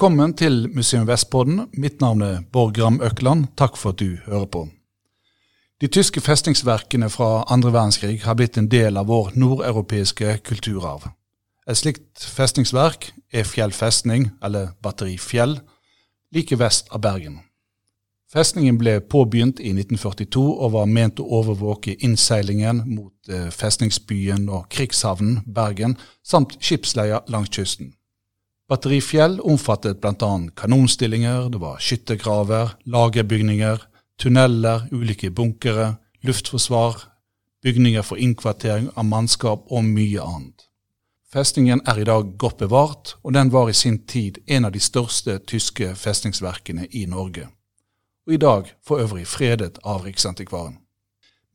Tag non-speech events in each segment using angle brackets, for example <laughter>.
Velkommen til Museum Vestpodden. Mitt navn er Borgram Gram Økland. Takk for at du hører på. De tyske festningsverkene fra andre verdenskrig har blitt en del av vår nordeuropeiske kulturarv. Et slikt festningsverk er Fjell festning, eller Batteri Fjell, like vest av Bergen. Festningen ble påbegynt i 1942 og var ment å overvåke innseilingen mot eh, festningsbyen og krigshavnen Bergen, samt skipsleia langs kysten. Batteri Fjell omfattet bl.a. kanonstillinger, det var skyttergraver, lagerbygninger, tunneler, ulike bunkere, luftforsvar, bygninger for innkvartering av mannskap og mye annet. Festningen er i dag godt bevart, og den var i sin tid en av de største tyske festningsverkene i Norge. Og i dag for øvrig fredet av Riksantikvaren.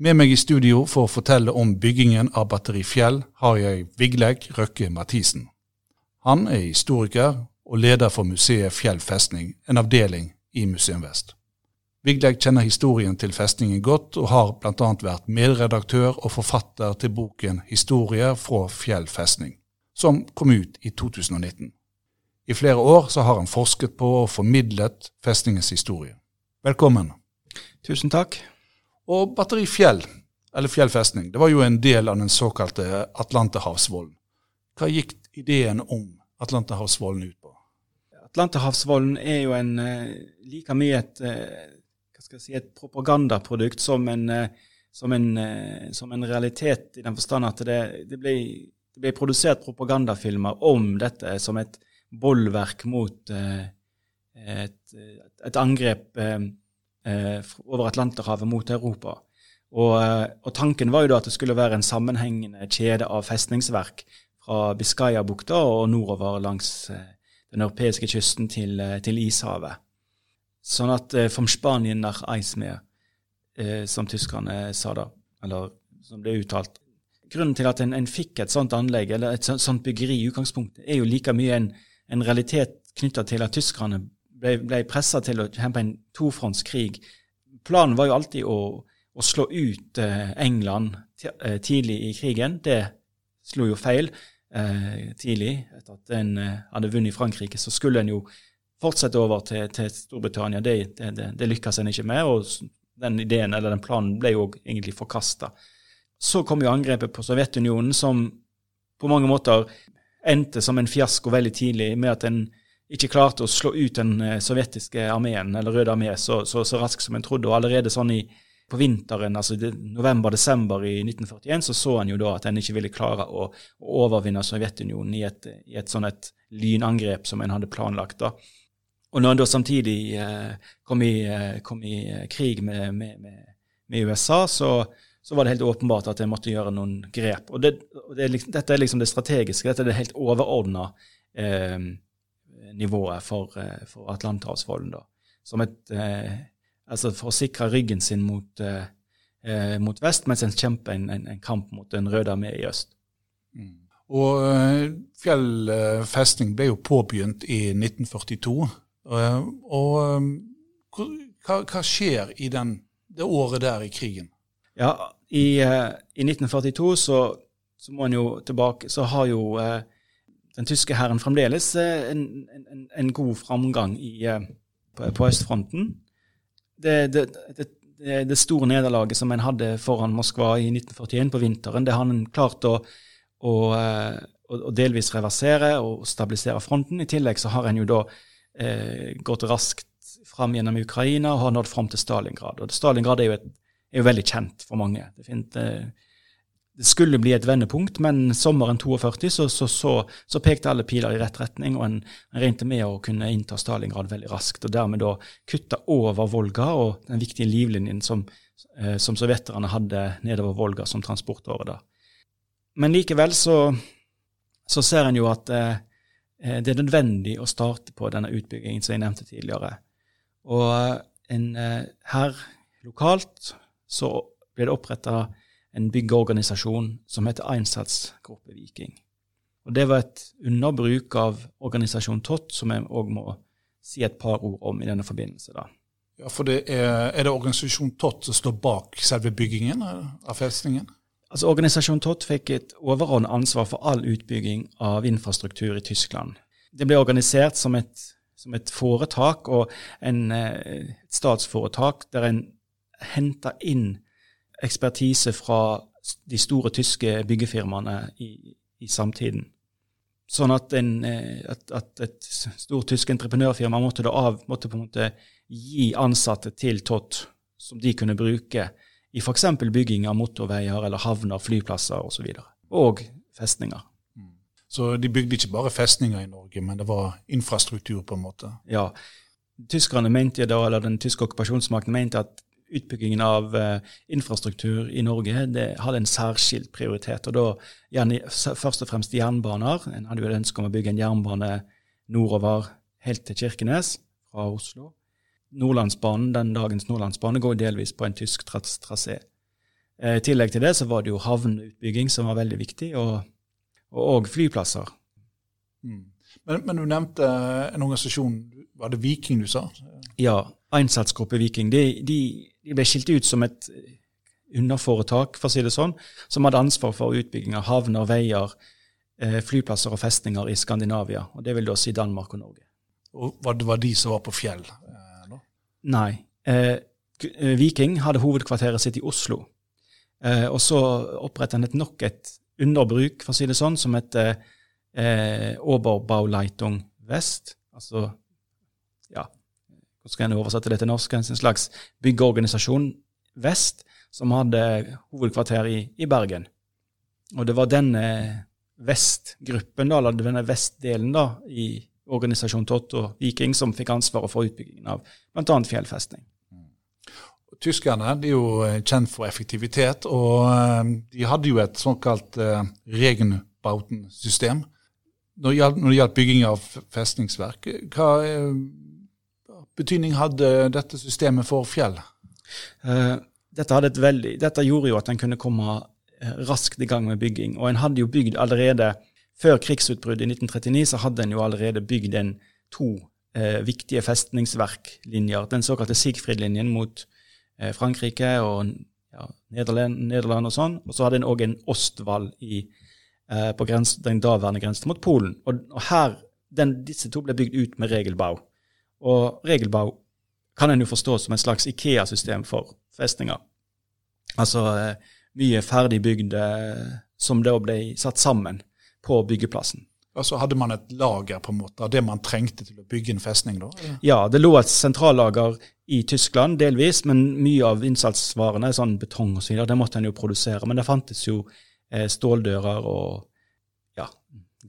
Med meg i studio for å fortelle om byggingen av Batteri Fjell har jeg Vigleg Røkke Mathisen. Han er historiker og leder for museet Fjell festning, en avdeling i Museum Vest. Vigleg kjenner historien til festningen godt, og har bl.a. vært medredaktør og forfatter til boken 'Historier fra Fjell festning', som kom ut i 2019. I flere år så har han forsket på og formidlet festningens historie. Velkommen. Tusen takk. Og Batteri Fjell, eller Fjell festning, det var jo en del av den såkalte Atlanterhavsvollen. Hva gikk ideen om Atlanterhavsvollen ut på? Atlanterhavsvollen er jo en uh, like mye et skal si, et propagandaprodukt som en, eh, som, en, eh, som en, realitet, i den forstand at det, det, ble, det, ble, produsert propagandafilmer om dette som et bollverk mot eh, et, et angrep over Atlanterhavet mot Europa. Og, og, tanken var jo da at det skulle være en sammenhengende kjede av festningsverk fra Biscayabukta og nordover langs den europeiske kysten til, til Ishavet. Sånn at eh, vom Spanien nach Eismeer, eh, som tyskerne sa da, eller som er uttalt. Grunnen til at en, en fikk et sånt anlegg, eller et sånt byggeri i utgangspunktet, er jo like mye en, en realitet knytta til at tyskerne ble, ble pressa til å kjempe en tofrontskrig. Planen var jo alltid å, å slå ut eh, England eh, tidlig i krigen. Det slo jo feil eh, tidlig. Etter at en eh, hadde vunnet i Frankrike, så skulle en jo fortsette over til, til Storbritannia, det, det, det, det lykkes en ikke med. og Den ideen eller den planen ble jo egentlig forkasta. Så kom jo angrepet på Sovjetunionen, som på mange måter endte som en fiasko veldig tidlig, med at en ikke klarte å slå ut den eh, sovjetiske armeen, eller Røde armé, så, så, så, raskt som en trodde. Og allerede sånn i, på vinteren, altså november-desember i 1941, så så han jo da at en ikke ville klare å, å overvinne Sovjetunionen i et, i et sånn et lynangrep som en hadde planlagt. da. Og når en da samtidig eh, kom, i, eh, kom, i, eh, krig med, med, med USA, så, så, var det helt åpenbart at en måtte gjøre noen grep. Og, det, og det, Dette er liksom det strategiske, dette er det helt overordna eh, nivået for, eh, for Atlanterhavsvolden. da. Som et, eh, altså For å sikre ryggen sin mot, mot vest, mens en kjemper en, en, en, kamp mot Den røde armé i øst. Mm. Og Fjell festning ble jo påbegynt i 1942. Og, og um, hva, hva, skjer i den, det året der i krigen? Ja, i, i 1942 så, så, må en jo tilbake Så har jo den tyske hæren fremdeles en, en, en, god framgang i, på, på, østfronten. Det, det, det, det store nederlaget som en hadde foran Moskva i 1941 på vinteren, det har en klart å, å, å delvis reversere og stabilisere fronten. I tillegg så har en jo da eh, gått raskt fram gjennom Ukraina og har nådd fram til Stalingrad. Og Stalingrad er jo, et, er jo veldig kjent for mange. Det, er fint, eh, det, skulle bli et vendepunkt, men sommeren 42 så, så, så, så pekte alle piler i rett retning, og en, en regnet med å kunne innta Stalingrad veldig raskt, og dermed da kutte over Volga og den viktige livlinjen som, eh, som sovjeterne hadde nedover Volga som transportåre da. Men likevel så, så ser en jo at eh, Eh, det er nødvendig å starte på denne utbyggingen som jeg nevnte tidligere. Og eh, en, eh, her lokalt så ble det oppretta en byggeorganisasjon som heter Einsatzgruppe Viking. Og Det var et underbruk av organisasjon TOT, som jeg òg må si et par ord om i denne forbindelse. da. Ja, for det er, er, det organisasjon TOT som står bak selve byggingen av festningen? Altså Organisasjon TOT fikk et overordnet ansvar for all utbygging av infrastruktur i Tyskland. det ble organisert som et, som et foretak og en, et statsforetak der en henta inn ekspertise fra de store tyske byggefirmaene i, i samtiden. Sånn at, en, at, at, et stort tysk entreprenørfirma måtte, av, måtte, på en måte gi ansatte til TOT som de kunne bruke i f.eks. bygging av motorveier eller havner, flyplasser osv. Og, så og festninger. Mm. Så de bygde ikke bare festninger i Norge, men det var infrastruktur, på en måte? Ja. Tyskerne mente da, eller Den tyske okkupasjonsmakten mente at utbyggingen av uh, infrastruktur i Norge det hadde en særskilt prioritet. og da gjerne, Først og fremst jernbaner. En hadde jo et ønske om å bygge en jernbane nordover helt til Kirkenes fra Oslo. Nordlandsbanen, den dagens Nordlandsbane går delvis på en tysk trasé. Eh, I tillegg til det så var det jo havneutbygging som var veldig viktig, og, og, flyplasser. Mm. Men, men, du nevnte en organisasjon, var det Viking du sa? Ja, Einsatzgruppe Viking. De, de, de, ble skilt ut som et underforetak, for å si det sånn, som hadde ansvar for utbygging av havner, veier, eh, flyplasser og festninger i Skandinavia. og Det vil da si Danmark og Norge. Og Var Det var de som var på fjell? Nei. Eh, eh, Viking hadde hovedkvarteret sitt i Oslo. Eh, og så opprettet han et nok et underbruk, for å si det sånn, som het eh, Oberbauleitung Vest. Altså, ja, hvordan skal jeg oversette det til norsk? En slags byggeorganisasjon vest, som hadde hovedkvarter i, i Bergen. Og det var denne vestgruppen, da, eller denne vestdelen da, i organisasjon Totto Viking som fikk ansvaret for utbyggingen av bl.a. fjellfestning. Tyskerne de er jo eh, kjent for effektivitet, og eh, de hadde jo et såkalt uh, Regenbauten-system. Når, når det gjaldt bygging av festningsverk, hva betydning hadde dette systemet for fjell? Dette, veldig, dette, gjorde jo at en kunne komme raskt i gang med bygging. Og en hadde jo bygd allerede før krigsutbruddet i 1939 så hadde en jo allerede bygd en to eh, viktige festningsverklinjer. Den såkalte Sigfrid-linjen mot eh, Frankrike og ja, Nederland, Nederland, og sånn. Og så hadde en òg en Ostwall eh, på grens, den daværende grensen mot Polen. Og, og her, den, disse to ble bygd ut med regelbau. Og regelbau kan en jo forstå som et slags Ikea-system for festninger. Altså eh, mye ferdigbygd som da ble satt sammen på byggeplassen. Altså Hadde man et lager på en måte av det man trengte til å bygge en festning? da? Eller? Ja, det lå et sentrallager i Tyskland delvis, men mye av innsatsvarene, sånn betong osv., så det måtte en jo produsere. Men det fantes jo eh, ståldører og ja,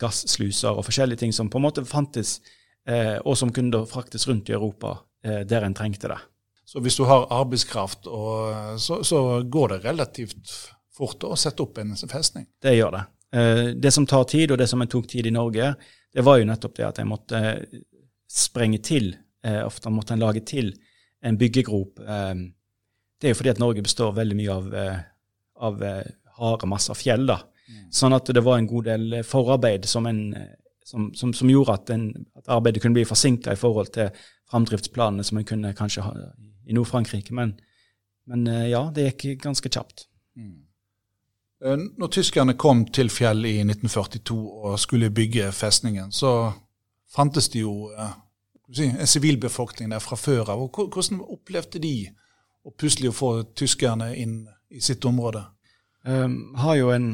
gassluser og forskjellige ting som på en måte fantes, eh, og som kunne da fraktes rundt i Europa eh, der en trengte det. Så hvis du har arbeidskraft, og, så, så går det relativt fort å sette opp en festning? Det gjør det. Eh, det som tar tid, og det som tok tid i Norge, det var jo nettopp det at jeg måtte sprenge til. Eh, ofte måtte en lage til en byggegrop. Eh, det er jo fordi at Norge består veldig mye av, av harde masser fjell. da. Mm. Sånn at det var en god del forarbeid som, en, som, som, som gjorde at, den, at, arbeidet kunne bli forsinka i forhold til framdriftsplanene som en kunne kanskje ha i Nord-Frankrike. Men, men, ja, det gikk ganske kjapt. Mm. Eh, når tyskerne kom til Fjell i 1942 og skulle bygge festningen, så fantes det jo eh, si, en sivilbefolkning der fra før av. Hvordan opplevde de å plutselig få tyskerne inn i sitt område? Um, har jo en,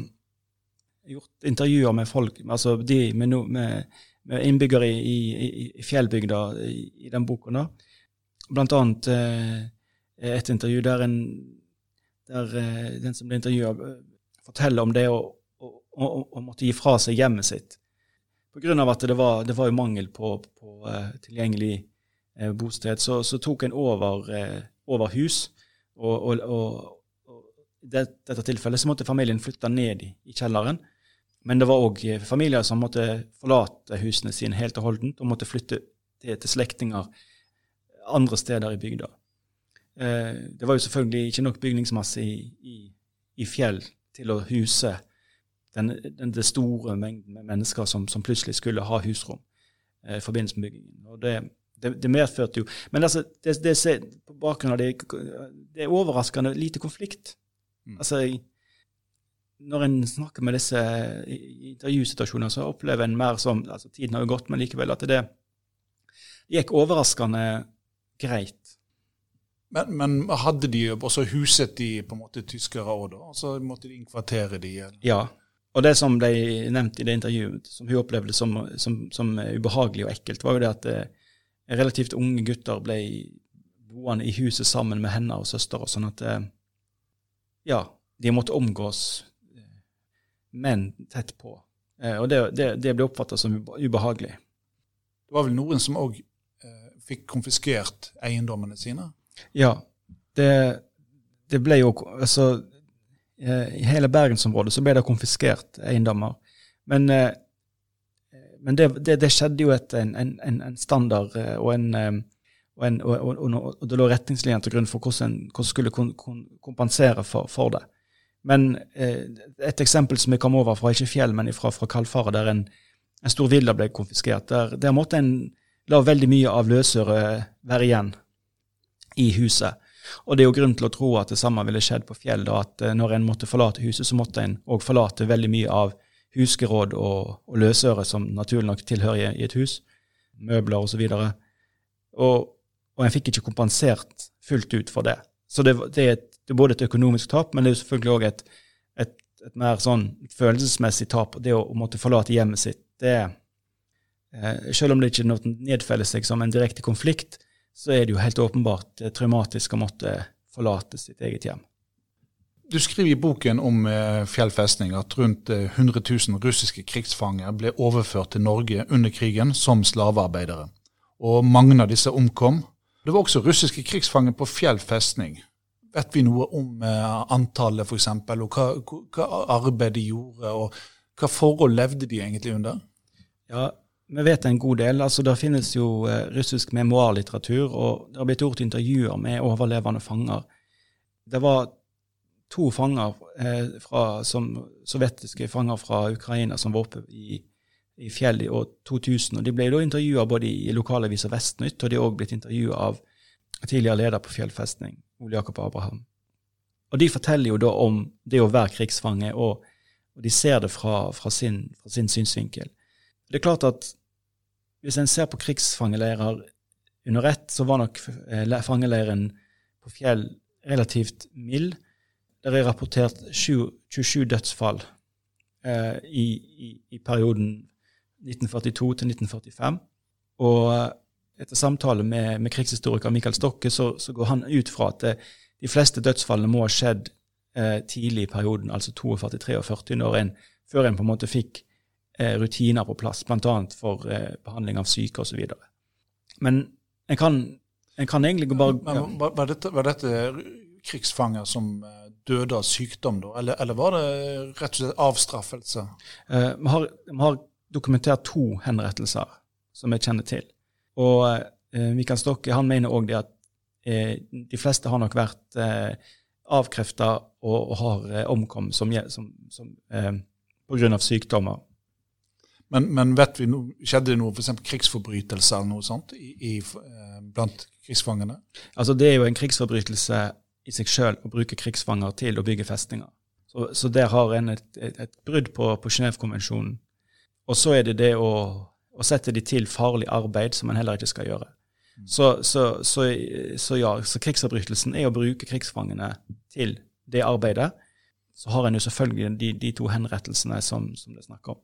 gjort intervjuer med folk, altså de med, no, med, med innbyggere i, i, i fjellbygda i, i, den boken. da. Blant annet eh, et intervju der, en, der eh, den som ble intervjua, forteller om det å, måtte gi fra seg hjemmet sitt. Av at det var, det var mangel på, på uh, tilgjengelig uh, bosted, så, så, tok en over, uh, over hus. Og, og, og, i det, dette tilfellet så måtte familien flytte ned i, i kjelleren. Men det var òg familier som måtte forlate husene sine helt og holdent og måtte flytte til, til slektninger andre steder i bygda. det var jo selvfølgelig ikke nok bygningsmasse i, i, i fjell til å huse den, den, den store mengden med mennesker som, som plutselig skulle ha husrom eh, i forbindelse med byggingen. Og det, det, det, medførte jo Men altså, det, det, på bakgrunn av det, det er overraskende lite konflikt. Mm. Altså, når en snakker med disse intervjusituasjonene, så opplever en mer som altså Tiden har jo gått, men likevel at det gikk overraskende greit. Men, men hadde de også huset de på en måte tyskere òg, da? Altså måtte de inkvartere de? Eller? Ja. Og det som ble nevnt i det intervjuet, som hun opplevde som, som, som ubehagelig og ekkelt, var jo det at eh, relativt unge gutter ble boende i huset sammen med henne og søster, sånn at eh, ja, de måtte omgås eh, menn tett på. Eh, og det, det, det ble oppfatta som ubehagelig. Det var vel noen som òg eh, fikk konfiskert eiendommene sine? Ja. Det, det ble jo Altså, eh, i hele bergensområdet så ble det konfiskert eiendommer. Men, eh, men det, det, det, skjedde jo etter en, en, en standard og en og, en, og, og, og, det lå retningslinjer til grunn for hvordan en skulle kompensere for, for det. Men eh, et eksempel som jeg kom over fra ikke Fjell, men fra, fra Kalfaret, der en, en stor villa ble konfiskert. Der, der, måtte en la veldig mye av løsøret være igjen i huset. Og det er jo grunn til å tro at det samme ville skjedd på Fjell. da, at eh, Når en måtte forlate huset, så måtte en òg forlate veldig mye av husgeråd og, og løsøre som naturlig nok tilhører i et hus. Møbler osv. Og, så og, og en fikk ikke kompensert fullt ut for det. Så det, det, er, et, det er, både et økonomisk tap, men det er jo selvfølgelig òg et, et, et, mer sånn følelsesmessig tap. Det å, å måtte forlate hjemmet sitt det eh, Selv om det ikke nedfeller seg som en direkte konflikt, så er det jo helt åpenbart eh, traumatisk å måtte forlate sitt eget hjem. Du skriver i boken om fjellfestning Fjell festning at rundt 100 000 russiske krigsfanger ble overført til Norge under krigen som slavearbeidere. Og mange av disse omkom. Det var også russiske krigsfanger på Fjell festning. Vet vi noe om antallet, f.eks., og hva, hva arbeid de gjorde, og hva forhold levde de egentlig under? Ja, vi vet en god del. Altså, Det finnes jo eh, russisk memoarlitteratur, og det har blitt gjort intervjuer med overlevende fanger. Det var to fanger eh, fra, som, sovjetiske fanger fra Ukraina som var oppe i, i fjell i år 2000. og De ble da intervjua både i lokalaviser Vestnytt, og de er òg blitt intervjua av tidligere leder på Fjellfestning, Ole Jakob Abraham. Og De forteller jo da om det å være krigsfange, og, og de ser det fra, fra, sin, fra sin synsvinkel. Det er klart at hvis en ser på krigsfangeleirer under ett, så var nok eh, fangeleiren på Fjell relativt mild. Der er rapportert 27 dødsfall eh, i, i, i, perioden 1942 til 1945. Og etter samtale med, med krigshistoriker Michael Stokke så, så, går han ut fra at eh, de fleste dødsfallene må ha skjedd eh, tidlig i perioden, altså 42-43, før en på en måte fikk eh, rutiner på plass, bl.a. for eh, behandling av syke osv. Men en kan, en kan egentlig bare ja. Men, var, dette, var, dette, krigsfanger som eh, døde av sykdom, da, eller, eller, var det rett og slett avstraffelse? Eh, vi, har, vi, har, dokumentert to henrettelser som jeg kjenner til. Og eh, Mikael Stokke han mener òg det at eh, de fleste har nok vært eh, avkrefta og, og, har eh, omkommet som, som, som, eh, pga. sykdommer. Men, men, vet vi no, skjedde det noe f.eks. krigsforbrytelser eller noe sånt i, i, eh, blant krigsfangene? Altså Det er jo en krigsforbrytelse i seg sjøl å bruke krigsfanger til å bygge festninger. Så, så der har en et, et, et brudd på, på Genévekonvensjonen. Og så er det det å, å, setter de til farlig arbeid, som en heller ikke skal gjøre. Så, Så, så, så ja, så krigsforbrytelsen er å bruke krigsfangene til det arbeidet. Så har en jo selvfølgelig de, de to henrettelsene som, som det er snakk om.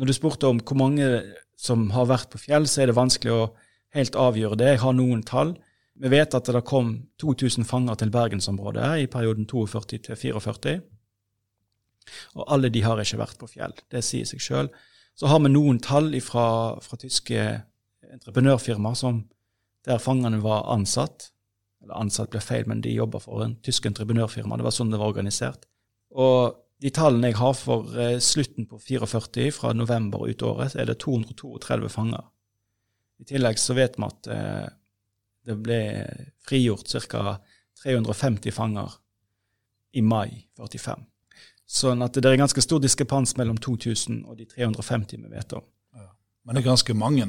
Når du spurte om hvor mange som har vært på fjell, så er det vanskelig å helt avgjøre det. Jeg har noen tall. Vi vet at det kom 2000 fanger til bergensområdet i perioden 42 til 44. Og alle de har ikke vært på fjell. Det sier seg sjøl. Så har vi noen tall fra, fra tyske entreprenørfirmaer som, der fangene var ansatt. Eller ansatt ble feil, men de jobba for en tysk entreprenørfirma. Det var sånn det var organisert. Og de tallene jeg har for eh, slutten på 44, fra november ut året, er det 232 fanger. I tillegg så vet vi at eh, det ble frigjort ca. 350 fanger i mai 45. Sånn at det er ganske stor diskrepans mellom 2000 og de 350 vi vet om. Ja. Men det er ganske mange?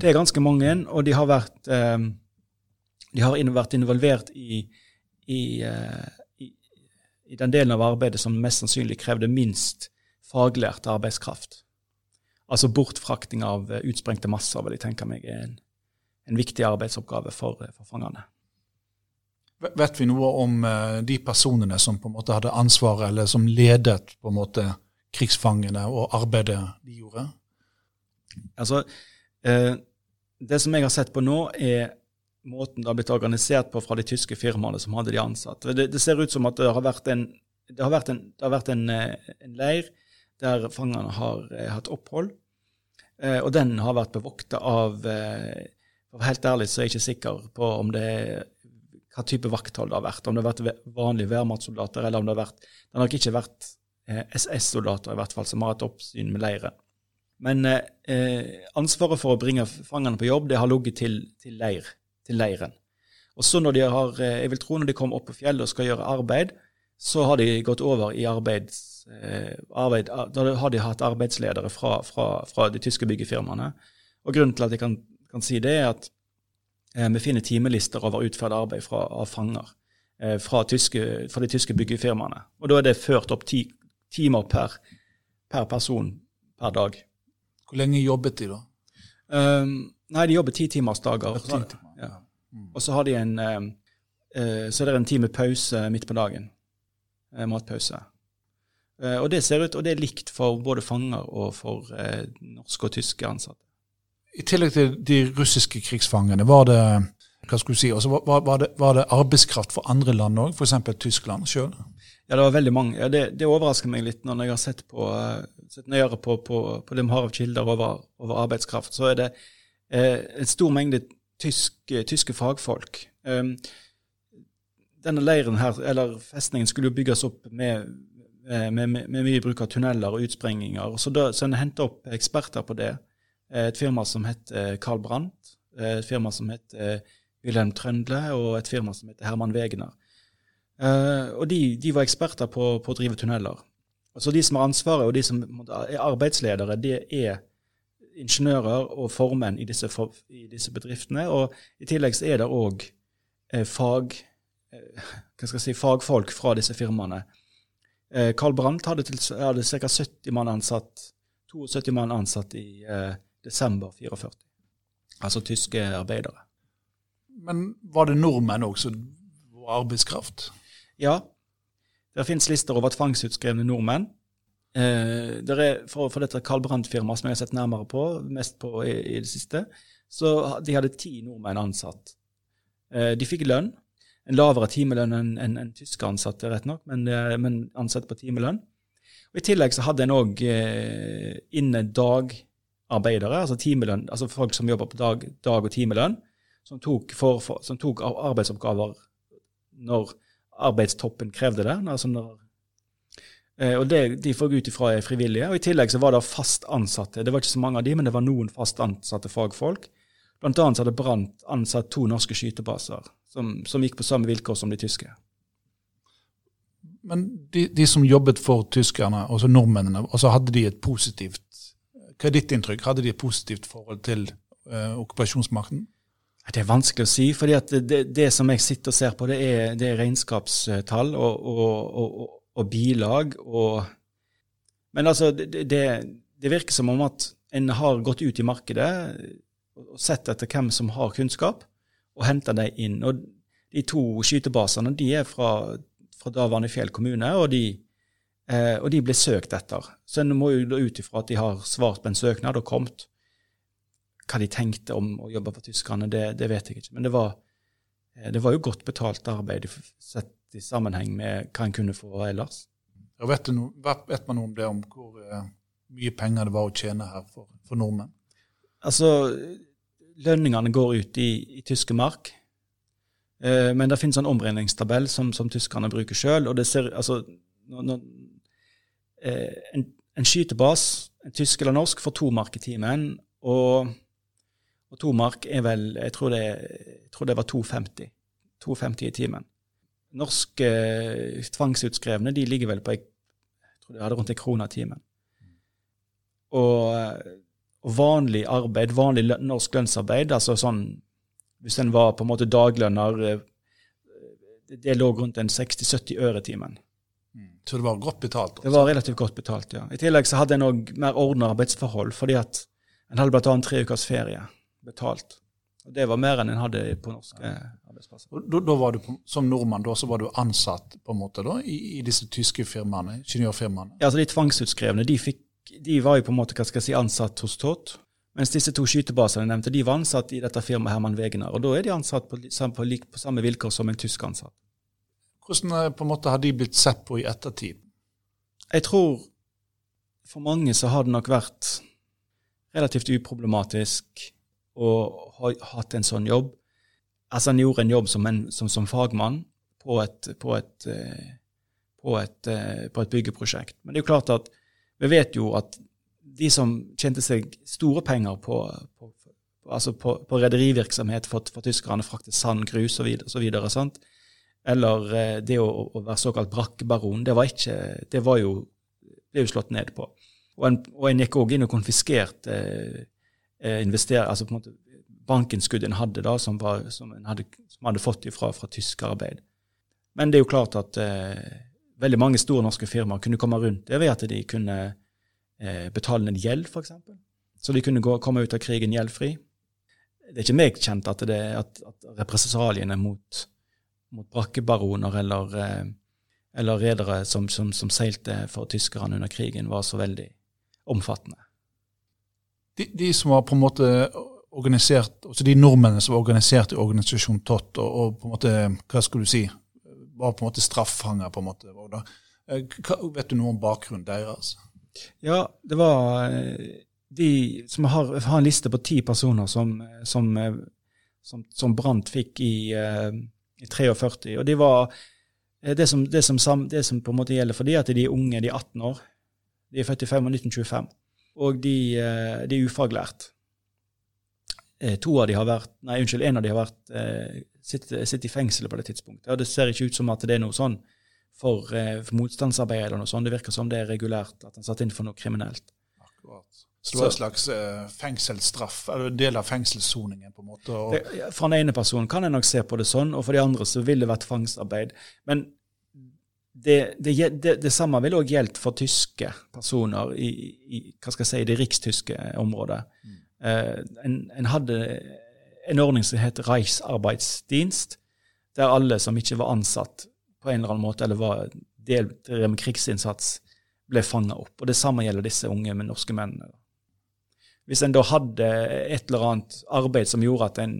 Det er ganske mange, og de har vært, eh, de har vært involvert i, i, i, i den delen av arbeidet som mest sannsynlig krevde minst faglært arbeidskraft. Altså bortfrakting av eh, utsprengte masser vil jeg tenke meg er en, en viktig arbeidsoppgave for, eh, for fangene. Vet vi noe om de personene som på en måte hadde ansvaret, eller som ledet på en måte krigsfangene og arbeidet de gjorde? Altså, eh, Det som jeg har sett på nå, er måten det har blitt organisert på fra de tyske firmaene som hadde de ansatt. Det, det ser ut som at det har vært en, har vært en, har vært en, en leir der fangene har eh, hatt opphold. Eh, og den har vært bevokta av eh, helt ærlig så er jeg ikke sikker på om det er hva type vakthold det har vært. Om det har vært vanlige værmatssoldater, eller om det har vært Det har nok ikke vært eh, SS-soldater i hvert fall som har hatt oppsyn med leiren. Men eh, ansvaret for å bringe fangene på jobb det har ligget til, til, leir, til leiren. Og så når de har, eh, jeg vil tro når de kommer opp på fjellet og skal gjøre arbeid, så har de gått over i arbeids, eh, arbeid, Da har de hatt arbeidsledere fra, fra, fra, de tyske byggefirmaene. Og Grunnen til at jeg kan, kan si det, er at eh, vi finner timelister over utført arbeid fra, av fanger eh, fra, tyske, fra, de tyske byggefirmaene. Og Da er det ført opp ti timer per, per person per dag. Hvor lenge jobbet de, da? Um, nei, de jobber titimersdager. Ja. Mm. Og så har de en um, uh, så er det en time pause midt på dagen. Uh, matpause. Uh, og det ser ut, og det er likt for både fanger og for norske og tyske ansatte. I tillegg til de russiske krigsfangene, var det hva skulle si, også, var, var, det, var det arbeidskraft for andre land òg, f.eks. Tyskland sjøl? Ja, det var veldig mange. Ja, det, det, overrasker meg litt når jeg har sett, på, sett nøyere på, på, på det vi har av kilder over, over, arbeidskraft. Så er det eh, en stor mengde tyske, tyske fagfolk. Um, denne leiren her, eller festningen, skulle jo bygges opp med, med, med, med mye bruk av tunneler og utsprenginger. Så, da, så en henter opp eksperter på det. Eh, et firma som het Carl Brandt, eh, et firma som het Wilhelm Trøndle, og et firma som heter Herman Wegener. Og de, de, var eksperter på, på, å drive tunneler. Så De som har ansvaret, og de som er arbeidsledere, det er ingeniører og formenn i disse, for, i disse bedriftene. Og i tillegg så er det òg eh, fag, eh, si, fagfolk fra disse firmaene. Eh, Carl Brandt hadde, hadde ca. 70 mann ansatt, 72 mann ansatt i eh, desember 44. Altså tyske arbeidere. Men var det nordmenn også var arbeidskraft? Ja, det finnes lister over tvangsutskrevne nordmenn. Eh, er, for, for, dette Carl Brandt-firmaet som jeg har sett nærmere på, mest på i, i, det siste, så de hadde ti nordmenn ansatt. Eh, de fikk lønn. En lavere timelønn enn en, en tyske ansatte, rett nok, men, eh, men ansatt på timelønn. Og I tillegg så hadde en òg eh, inne dagarbeidere, altså timelønn, altså folk som jobber på dag, dag og timelønn, som tok, for, for, som tok arbeidsoppgaver når arbeidstoppen krevde det. Altså når, eh, og det, De får ut ifra er frivillige. og I tillegg så var det fast ansatte. Det var ikke så mange av de, men det var noen fast ansatte fagfolk. Blant annet så hadde Brant ansatt to norske skytebaser som, som, gikk på samme vilkår som de tyske. Men de, de som jobbet for tyskerne, altså nordmennene, altså hadde de et positivt Hva er ditt inntrykk? Hadde de et positivt forhold til uh, okkupasjonsmakten? Det er vanskelig å si. for det, det, som jeg sitter og ser på, det er, det er regnskapstall og, og, og, og bilag. men altså, det, det, virker som om at en har gått ut i markedet og sett etter hvem som har kunnskap, og henta dem inn. Og de to skytebasene de er fra, fra daværende Fjell kommune, og de, eh, og de ble søkt etter. Så en må jo ut ifra at de har svart på en søknad og kommet. Hva de tenkte om å jobbe for tyskerne, det, det vet jeg ikke. Men det var, eh, det var, jo godt betalt arbeid sett i sammenheng med hva en kunne få ellers. Ja, vet, no, vet, man noe om det, om hvor uh, mye penger det var å tjene her for, for nordmenn? Altså, lønningene går ut i, i tyske mark. Uh, men det finnes en omregningstabell som, som tyskerne bruker sjøl. Og det ser altså når, når, en, en skytebas, en tysk eller norsk, får to mark i timen. Og og tomark er vel Jeg tror det, jeg tror det var 2,50. 2,50 i timen. Norske eh, tvangsutskrevne de ligger vel på jeg tror det hadde rundt en krone timen. Og, eh, og, vanlig arbeid, vanlig løn, norsk lønnsarbeid, altså sånn Hvis en var på en måte daglønner, eh, det lå rundt en 60-70 øre timen. Så det var godt betalt? Også. Det var relativt godt betalt, ja. I tillegg så hadde en òg mer ordna arbeidsforhold, fordi at en hadde annet tre ukers ferie betalt. Og Det var mer enn en hadde på norske ja. arbeidsplasser. Da, da, var du Som nordmann da, så var du ansatt på en måte da, i, i disse tyske firmaene, ingeniørfirmaene? Ja, altså De tvangsutskrevne de, fikk, de var jo på en måte hva skal jeg si, ansatt hos Tott. Mens disse to skytebasene jeg nevnte, de var ansatt i dette firmaet Herman Wegener. Og da er de ansatt på, på, på, på samme vilkår som en tysk ansatt. Hvordan eh, på en måte har de blitt sett på i ettertid? Jeg tror for mange så har det nok vært relativt uproblematisk å ha hatt en sånn jobb. Altså Han gjorde en jobb som, en, som, som fagmann på et, på, et, eh, på, et, eh, på et, byggeprosjekt. Men det er jo klart at vi vet jo at de som tjente seg store penger på, altså rederivirksomhet for, for tyskerne, frakte sand, grus osv., eller eh, det å, å være såkalt brakkebaron, det var, ikke, det var jo, ble jo slått ned på. Og en, og en gikk òg inn og konfiskerte eh, altså på en måte bankinnskudd en hadde da, som, var, som en hadde, som hadde fått fra, fra tyskerarbeid. Men det er jo klart at eh, veldig mange store norske firmaer kunne komme rundt det ved at de kunne eh, betale ned gjeld, f.eks. Så de kunne gå, komme ut av krigen gjeldfri. Det er ikke meg kjent at, det, at, at represaliene mot mot brakkebaroner eller, eh, eller redere som, som, som, seilte for tyskerne under krigen, var så veldig omfattende. De, de, som var på en måte organisert, altså de nordmennene som var organisert i organisasjon TOT, og, og, på en måte, hva skulle du si, var på en måte straffanger, på en måte. Eh, hva, vet du noe om bakgrunnen deres? Ja, det var eh, de som har, har en liste på ti personer som, som, som, som Brandt fikk i i 43. Og de var eh, det som, det, som, det som, på en måte gjelder for de, at de er unge, de er 18 år. De er født i 1925. Og de, eh, de, er ufaglært. Eh, to av de har vært, nei, unnskyld, En av de har vært sitter, sitter i fengsel på det tidspunktet. Og Det ser ikke ut som at det er noe sånn for, for motstandsarbeid eller noe sånt. Det virker som det er regulært, at han satt inn for noe kriminelt. Akkurat. Så det var en slags uh, fengselsstraff, eller del av fengselssoningen? på en måte? Og... For den ene personen kan jeg nok se på det sånn, og for de andre så ville det vært tvangsarbeid. Men det, det, det, det samme ville òg gjeldt for tyske personer i, i, hva skal jeg si, det rikstyske området. Mm. Uh, en, en, hadde en ordning som het Reichsarbeidsdienst, der alle som ikke var ansatt på en eller annen måte, eller var del med krigsinnsats, ble fanga opp. Og Det samme gjelder disse unge med norske mennene. Hvis en da hadde et eller annet arbeid som gjorde at en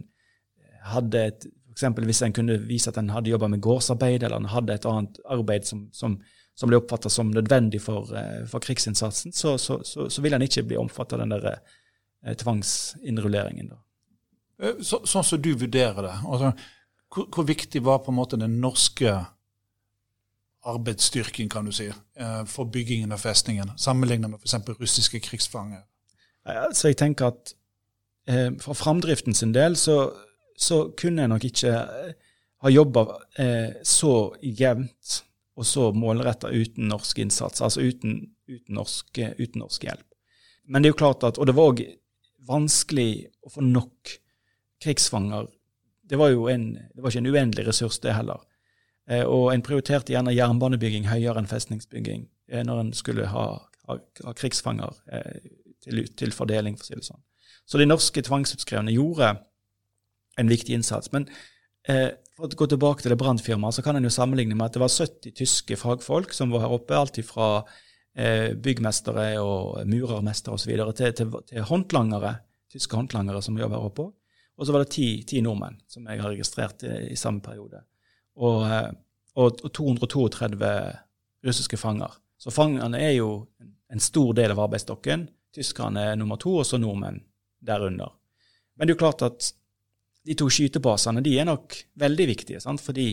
hadde et F.eks. hvis en kunne vise at en hadde jobba med gårdsarbeid, eller en hadde et annet arbeid som, som, som ble oppfatta som nødvendig for, eh, for krigsinnsatsen, så, så, så, så vil en ikke bli omfatta av den der eh, tvangsinnrulleringen. Eh, så, sånn som du vurderer det, altså, hvor, hvor, viktig var på en måte den norske arbeidsstyrken kan du si, for byggingen av festningen, sammenlignet med f.eks. russiske krigsfanger? Så jeg tenker at eh, for framdriften sin del så, så, kunne jeg nok ikke eh, ha jobba eh, så jevnt og så målretta uten norsk innsats, altså uten, uten, norsk, uten, norsk, hjelp. Men det er jo klart at, og det var òg vanskelig å få nok krigsfanger. Det var jo en, det var ikke en uendelig ressurs, det heller. Eh, og en prioriterte gjerne jernbanebygging høyere enn festningsbygging eh, når en skulle ha, ha, ha krigsfanger eh, til, til, fordeling, for å si det sånn. Så de norske tvangsutskrevne gjorde en viktig innsats. Men eh, for å gå tilbake til det brannfirmaet, så kan en jo sammenligne med at det var 70 tyske fagfolk som var her oppe, alt fra eh, byggmestere og murermestere osv. Til, til, til håndlangere, tyske håndlangere som jobber her oppe. Og så var det ti, ti, nordmenn som jeg har registrert i, i samme periode. Og, eh, og, og 232 russiske fanger. Så fangene er jo en stor del av arbeidsstokken. Tyskerne er nummer to, og så nordmenn derunder. Men det er jo klart at de to skytebasene de er nok veldig viktige, sant? fordi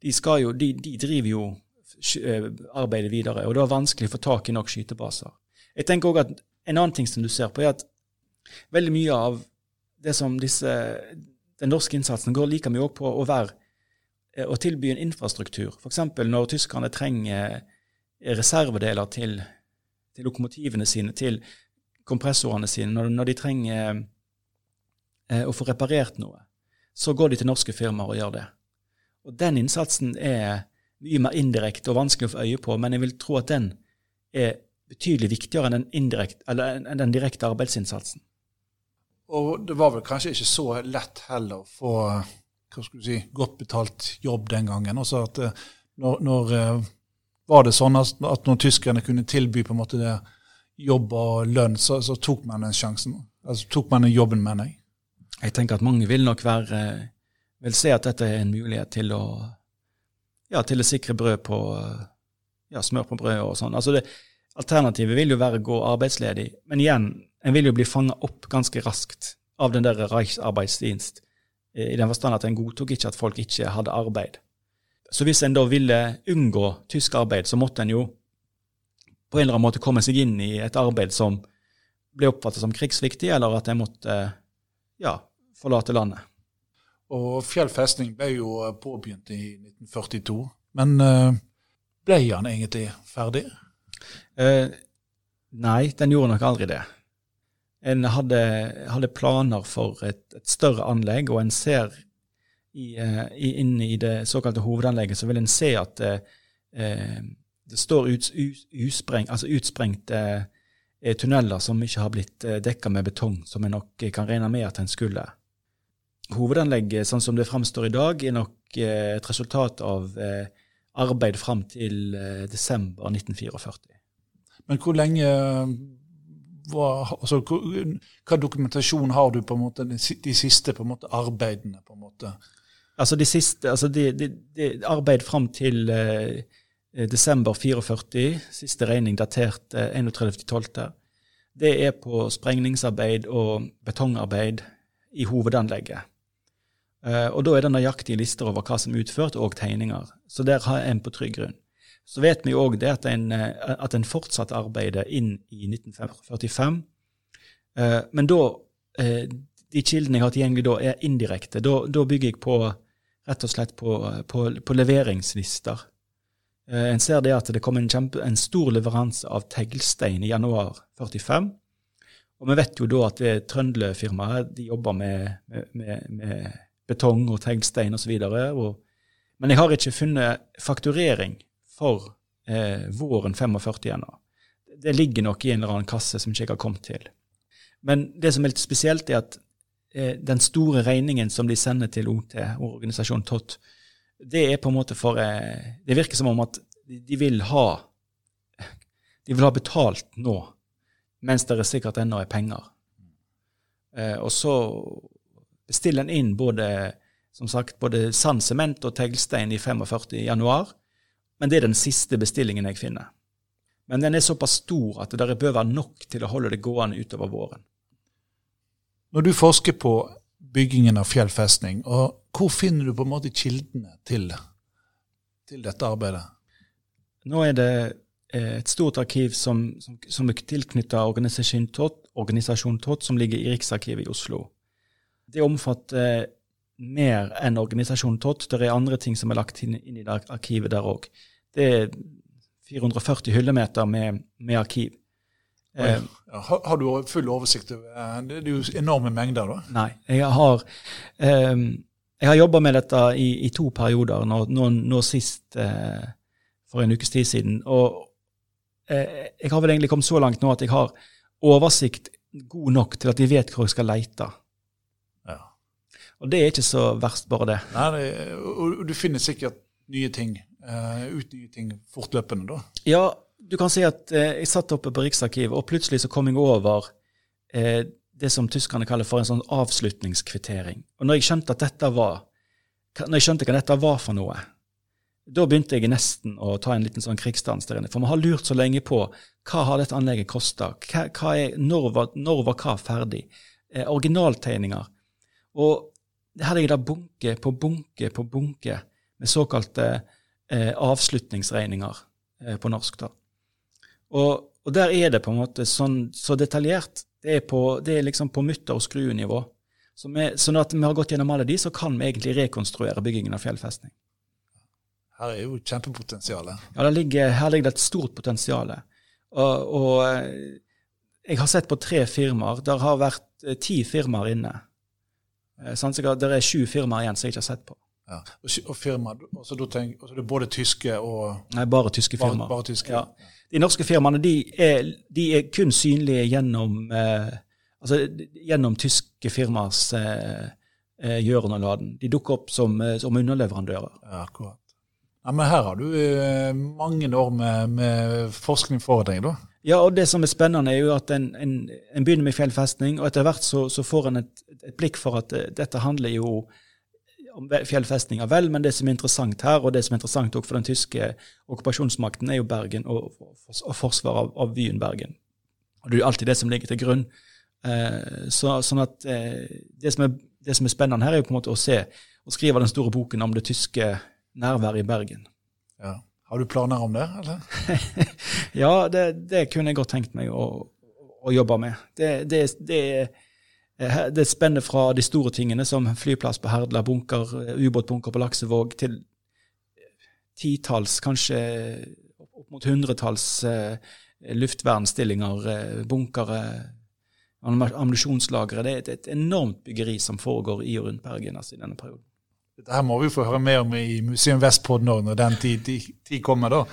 de, jo, de, de driver jo eh, arbeidet videre, og det er vanskelig å få tak i nok skytebaser. Jeg tenker også at En annen ting som du ser på, er at veldig mye av det som disse, den norske innsatsen går like mye på å være eh, å tilby en infrastruktur. F.eks. når tyskerne trenger reservedeler til til lokomotivene sine, til kompressorene sine, når, når de trenger eh, å få reparert noe, så går de til norske firmaer og gjør det. Og den innsatsen er mye mer indirekte og vanskelig å få øye på, men jeg vil tro at den er betydelig viktigere enn den, enn den direkte arbeidsinnsatsen. Og det var vel kanskje ikke så lett heller å få hva skal du si, godt betalt jobb den gangen. Også at eh, når, når eh, Var det sånn at, at når tyskerne kunne tilby på en måte det, jobb og lønn, så, så tok man den sjansen? Altså tok man den jobben, mener jeg? Jeg tenker at mange vil nok være vil se at dette er en mulighet til å ja, til å sikre brød på ja, smør på brød og sånn. Altså det, Alternativet vil jo være å gå arbeidsledig. Men igjen, en vil jo bli fanga opp ganske raskt av den der Reichsarbeidsdienst, i den forstand at en godtok ikke at folk ikke hadde arbeid. Så hvis en da ville unngå tysk arbeid, så måtte en jo på en eller annen måte komme seg inn i et arbeid som ble oppfattet som krigsviktig, eller at en måtte ja, forlate landet. Og Fjell festning ble jo påbegynt i 1942. Men eh, ble han egentlig ferdig? Eh, nei, den gjorde nok aldri det. En hadde, hadde planer for et, et, større anlegg, og en ser i, i, inn i det såkalte hovedanlegget, så vil en se at uh, det står ut, uspreng, altså utsprengte uh, tunneler som ikke har blitt uh, dekka med betong, som en nok kan regne med at en skulle. Hovedanlegget, sånn som det framstår i dag, er nok et resultat av arbeid fram til desember 1944. Men hvor lenge hva, altså, hva dokumentasjon har du på en måte de siste på en måte, arbeidene? på en måte? Altså de siste, altså de, de, de arbeid fram til eh, desember 44, siste regning datert eh, 31.12., det er på sprengningsarbeid og betongarbeid i hovedanlegget. Eh, og da er det nøyaktige lister over hva som er utført, og tegninger. Så der har en på trygg grunn. Så vet vi òg at, en, eh, at en fortsatte arbeidet inn i 1945. Eh, men da eh, De kildene jeg har tilgjengelig da, er indirekte. Da, da, bygger jeg på rett og slett på, på, på leveringslister. En ser det at det kom en, kjempe, en stor leveranse av teglstein i januar 45. Og vi vet jo da at det Trøndle-firmaet de jobber med, med, med, betong og teglstein osv. Men jeg har ikke funnet fakturering for eh, våren 45 ennå. Det ligger nok i en eller annen kasse som ikke har kommet til. Men det som er litt spesielt, er at eh, den store regningen som de sender til OT, og organisasjonen TOT, det er på en måte for eh, Det virker som om at de vil ha de vil ha betalt nå, mens det er sikkert ennå er penger. Eh, og så bestiller en inn både som sagt, både sand, sement og teglstein i 45 i januar. Men det er den siste bestillingen jeg finner. Men den er såpass stor at det bør være nok til å holde det gående utover våren. Når du forsker på byggingen av Fjell festning, hvor finner du på en måte kildene til, til dette arbeidet? Nå er det eh, et stort arkiv som, som, som er tilknyttet organisasjon TOT, organisasjon TOT, som ligger i Riksarkivet i Oslo. Det omfatter mer enn organisasjonen TOT. Det er andre ting som er lagt inn, inn i det arkivet der òg. Det er 440 hyllemeter med, med arkiv. Eh, har, har, du full oversikt over eh, Det er jo enorme mengder, da? Nei. Jeg har, eh, jeg har jobba med dette i, i, to perioder, nå, nå, nå sist eh, for en ukes tid siden. Og eh, jeg har vel egentlig kommet så langt nå at jeg har oversikt god nok til at jeg vet hvor jeg skal leite. Ja. Og det er ikke så verst, bare det. Nei, det, og du finner sikkert nye ting uh, ut nye ting fortløpende, da? Ja, du kan si at eh, jeg satt oppe på Riksarkivet, og plutselig så kom jeg over eh, det som tyskerne kaller for en sånn avslutningskvittering. Og når jeg skjønte at dette var, når jeg skjønte hva dette var for noe, da begynte jeg nesten å ta en liten sånn krigsdans der inne. For man har lurt så lenge på hva har dette anlegget kosta, når, når, var hva ferdig? Eh, originaltegninger. Og her ligger det bunke på bunke på bunke med såkalte eh, avslutningsregninger eh, på norsk. da. Og, og, der er det på en måte sånn, så detaljert. Det er, på, det er liksom på mutter- og skruenivå. Så med, sånn at vi har gått gjennom alle de, så kan vi egentlig rekonstruere byggingen av fjellfestning. Her er jo kjempepotensialet. Ja, ligger, her ligger det et stort potensial. Og, og, eh, jeg har sett på tre firmaer. Der har vært eh, ti firmaer inne. Sånn, så det er sju firmaer igjen som jeg ikke har sett på. Ja. Og, og firma, altså, altså, det er både tyske og Nei, bare tyske firmaer. Bare, bare tyske. Ja. De norske firmaene de er, de er kun synlige gjennom, eh, altså, gjennom tyske firmaers eh, eh, gjøren og laden. De dukker opp som, eh, som underleverandører. Ja, akkurat. Ja, men her har du eh, mange år med, med forskning for deg, da. Ja, og det som er spennende, er jo at en, en, en begynner med fjellfestning, og etter hvert så, så får en et, et, blikk for at dette handler jo om fjellfestninger. Vel, men det som er interessant her, og det som er interessant også for den tyske okkupasjonsmakten, er jo Bergen og, og forsvaret av, av, byen Bergen. Og Det er jo alltid det som ligger til grunn. Eh, så, sånn at eh, det, som er, det, som er, spennende her, er jo på en måte å se og skrive den store boken om det tyske nærværet i Bergen. Ja. Har du planer om det, eller? <laughs> ja, det, det, kunne jeg godt tenkt meg å, å jobbe med. Det, det, det Eh, det spenner fra de store tingene, som flyplass på Herdla, bunker, eh, ubåtbunker på Laksevåg, til titalls, kanskje opp mot hundretalls eh, luftvernsstillinger, eh, bunkere, ammunisjonslagre. Det er et enormt byggeri som foregår i og rundt Bergen altså, i denne perioden. Dette må vi få høre mer om i Museum Vestpodden når den tid, tid, kommer. da.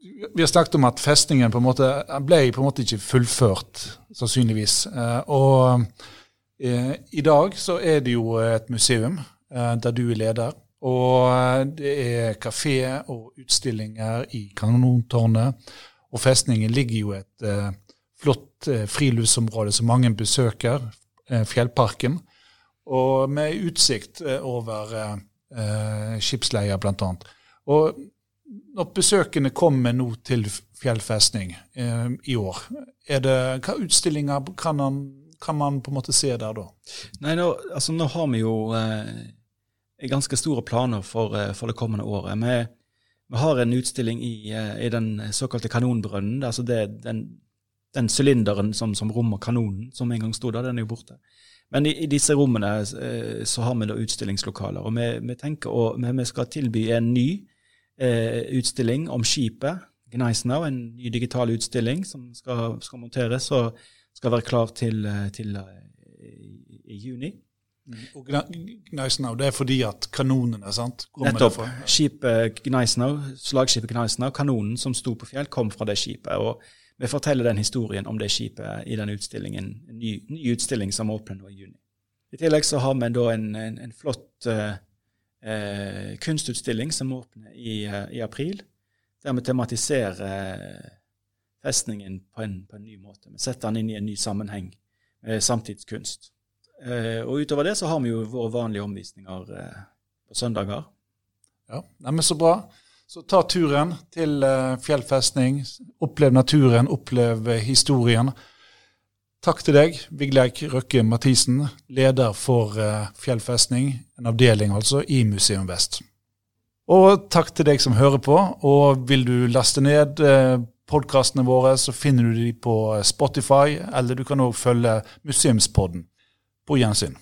Vi har snakket om at festningen på en måte ble på en måte ikke fullført, sannsynligvis. Og Eh, I dag så er det jo et museum eh, der du er leder. Og eh, det er kafé og utstillinger i Kanontårnet. Og festningen ligger jo et flott friluftsområde som mange besøker, Fjellparken. Og med utsikt over eh, skipsleier, bl.a. Og når besøkende kommer nå til fjellfestning eh, i år, er det, hva utstillinger kan han kan man på en måte se der da? Nei, Nå, altså, nå har vi jo eh, ganske store planer for, eh, for det kommende året. Vi, vi, har en utstilling i, eh, i den såkalte kanonbrønnen. altså det, den, den sylinderen som, som, rommer kanonen, som en gang sto der, den er jo borte. Men i, i disse rommene eh, så har vi da utstillingslokaler. Og vi, vi tenker å, vi, skal tilby en ny eh, utstilling om skipet. Gneisnau, en ny digital utstilling som skal, skal monteres. og skal være klar til, eh, til eh, i, juni. Mm. Og Gneisenau, det er fordi at kanonene sant? Nettopp. Skipet Gneisenau, slagskipet Gneisenau, kanonen som sto på fjell, kom fra det skipet. og Vi forteller den historien om det skipet i den utstillingen, en ny, ny utstilling som åpner nå i juni. I tillegg så har vi da en, en, en flott uh, uh, kunstutstilling som åpner i, i, april, der vi tematiserer festningen på en, på en ny måte. Vi setter den inn i en ny sammenheng med samtidskunst. Eh, og utover det så har vi jo våre vanlige omvisninger eh, på søndager. Ja, Neimen, Så bra. Så ta turen til eh, fjellfestning. Opplev naturen, opplev historien. Takk til deg, Vigleik Røkke Mathisen, leder for eh, fjellfestning, en avdeling altså, i Museum Vest. Og takk til deg som hører på. Og vil du laste ned podkastene våre, så finner du de på Spotify, eller du kan òg følge Museumspodden. På gjensyn.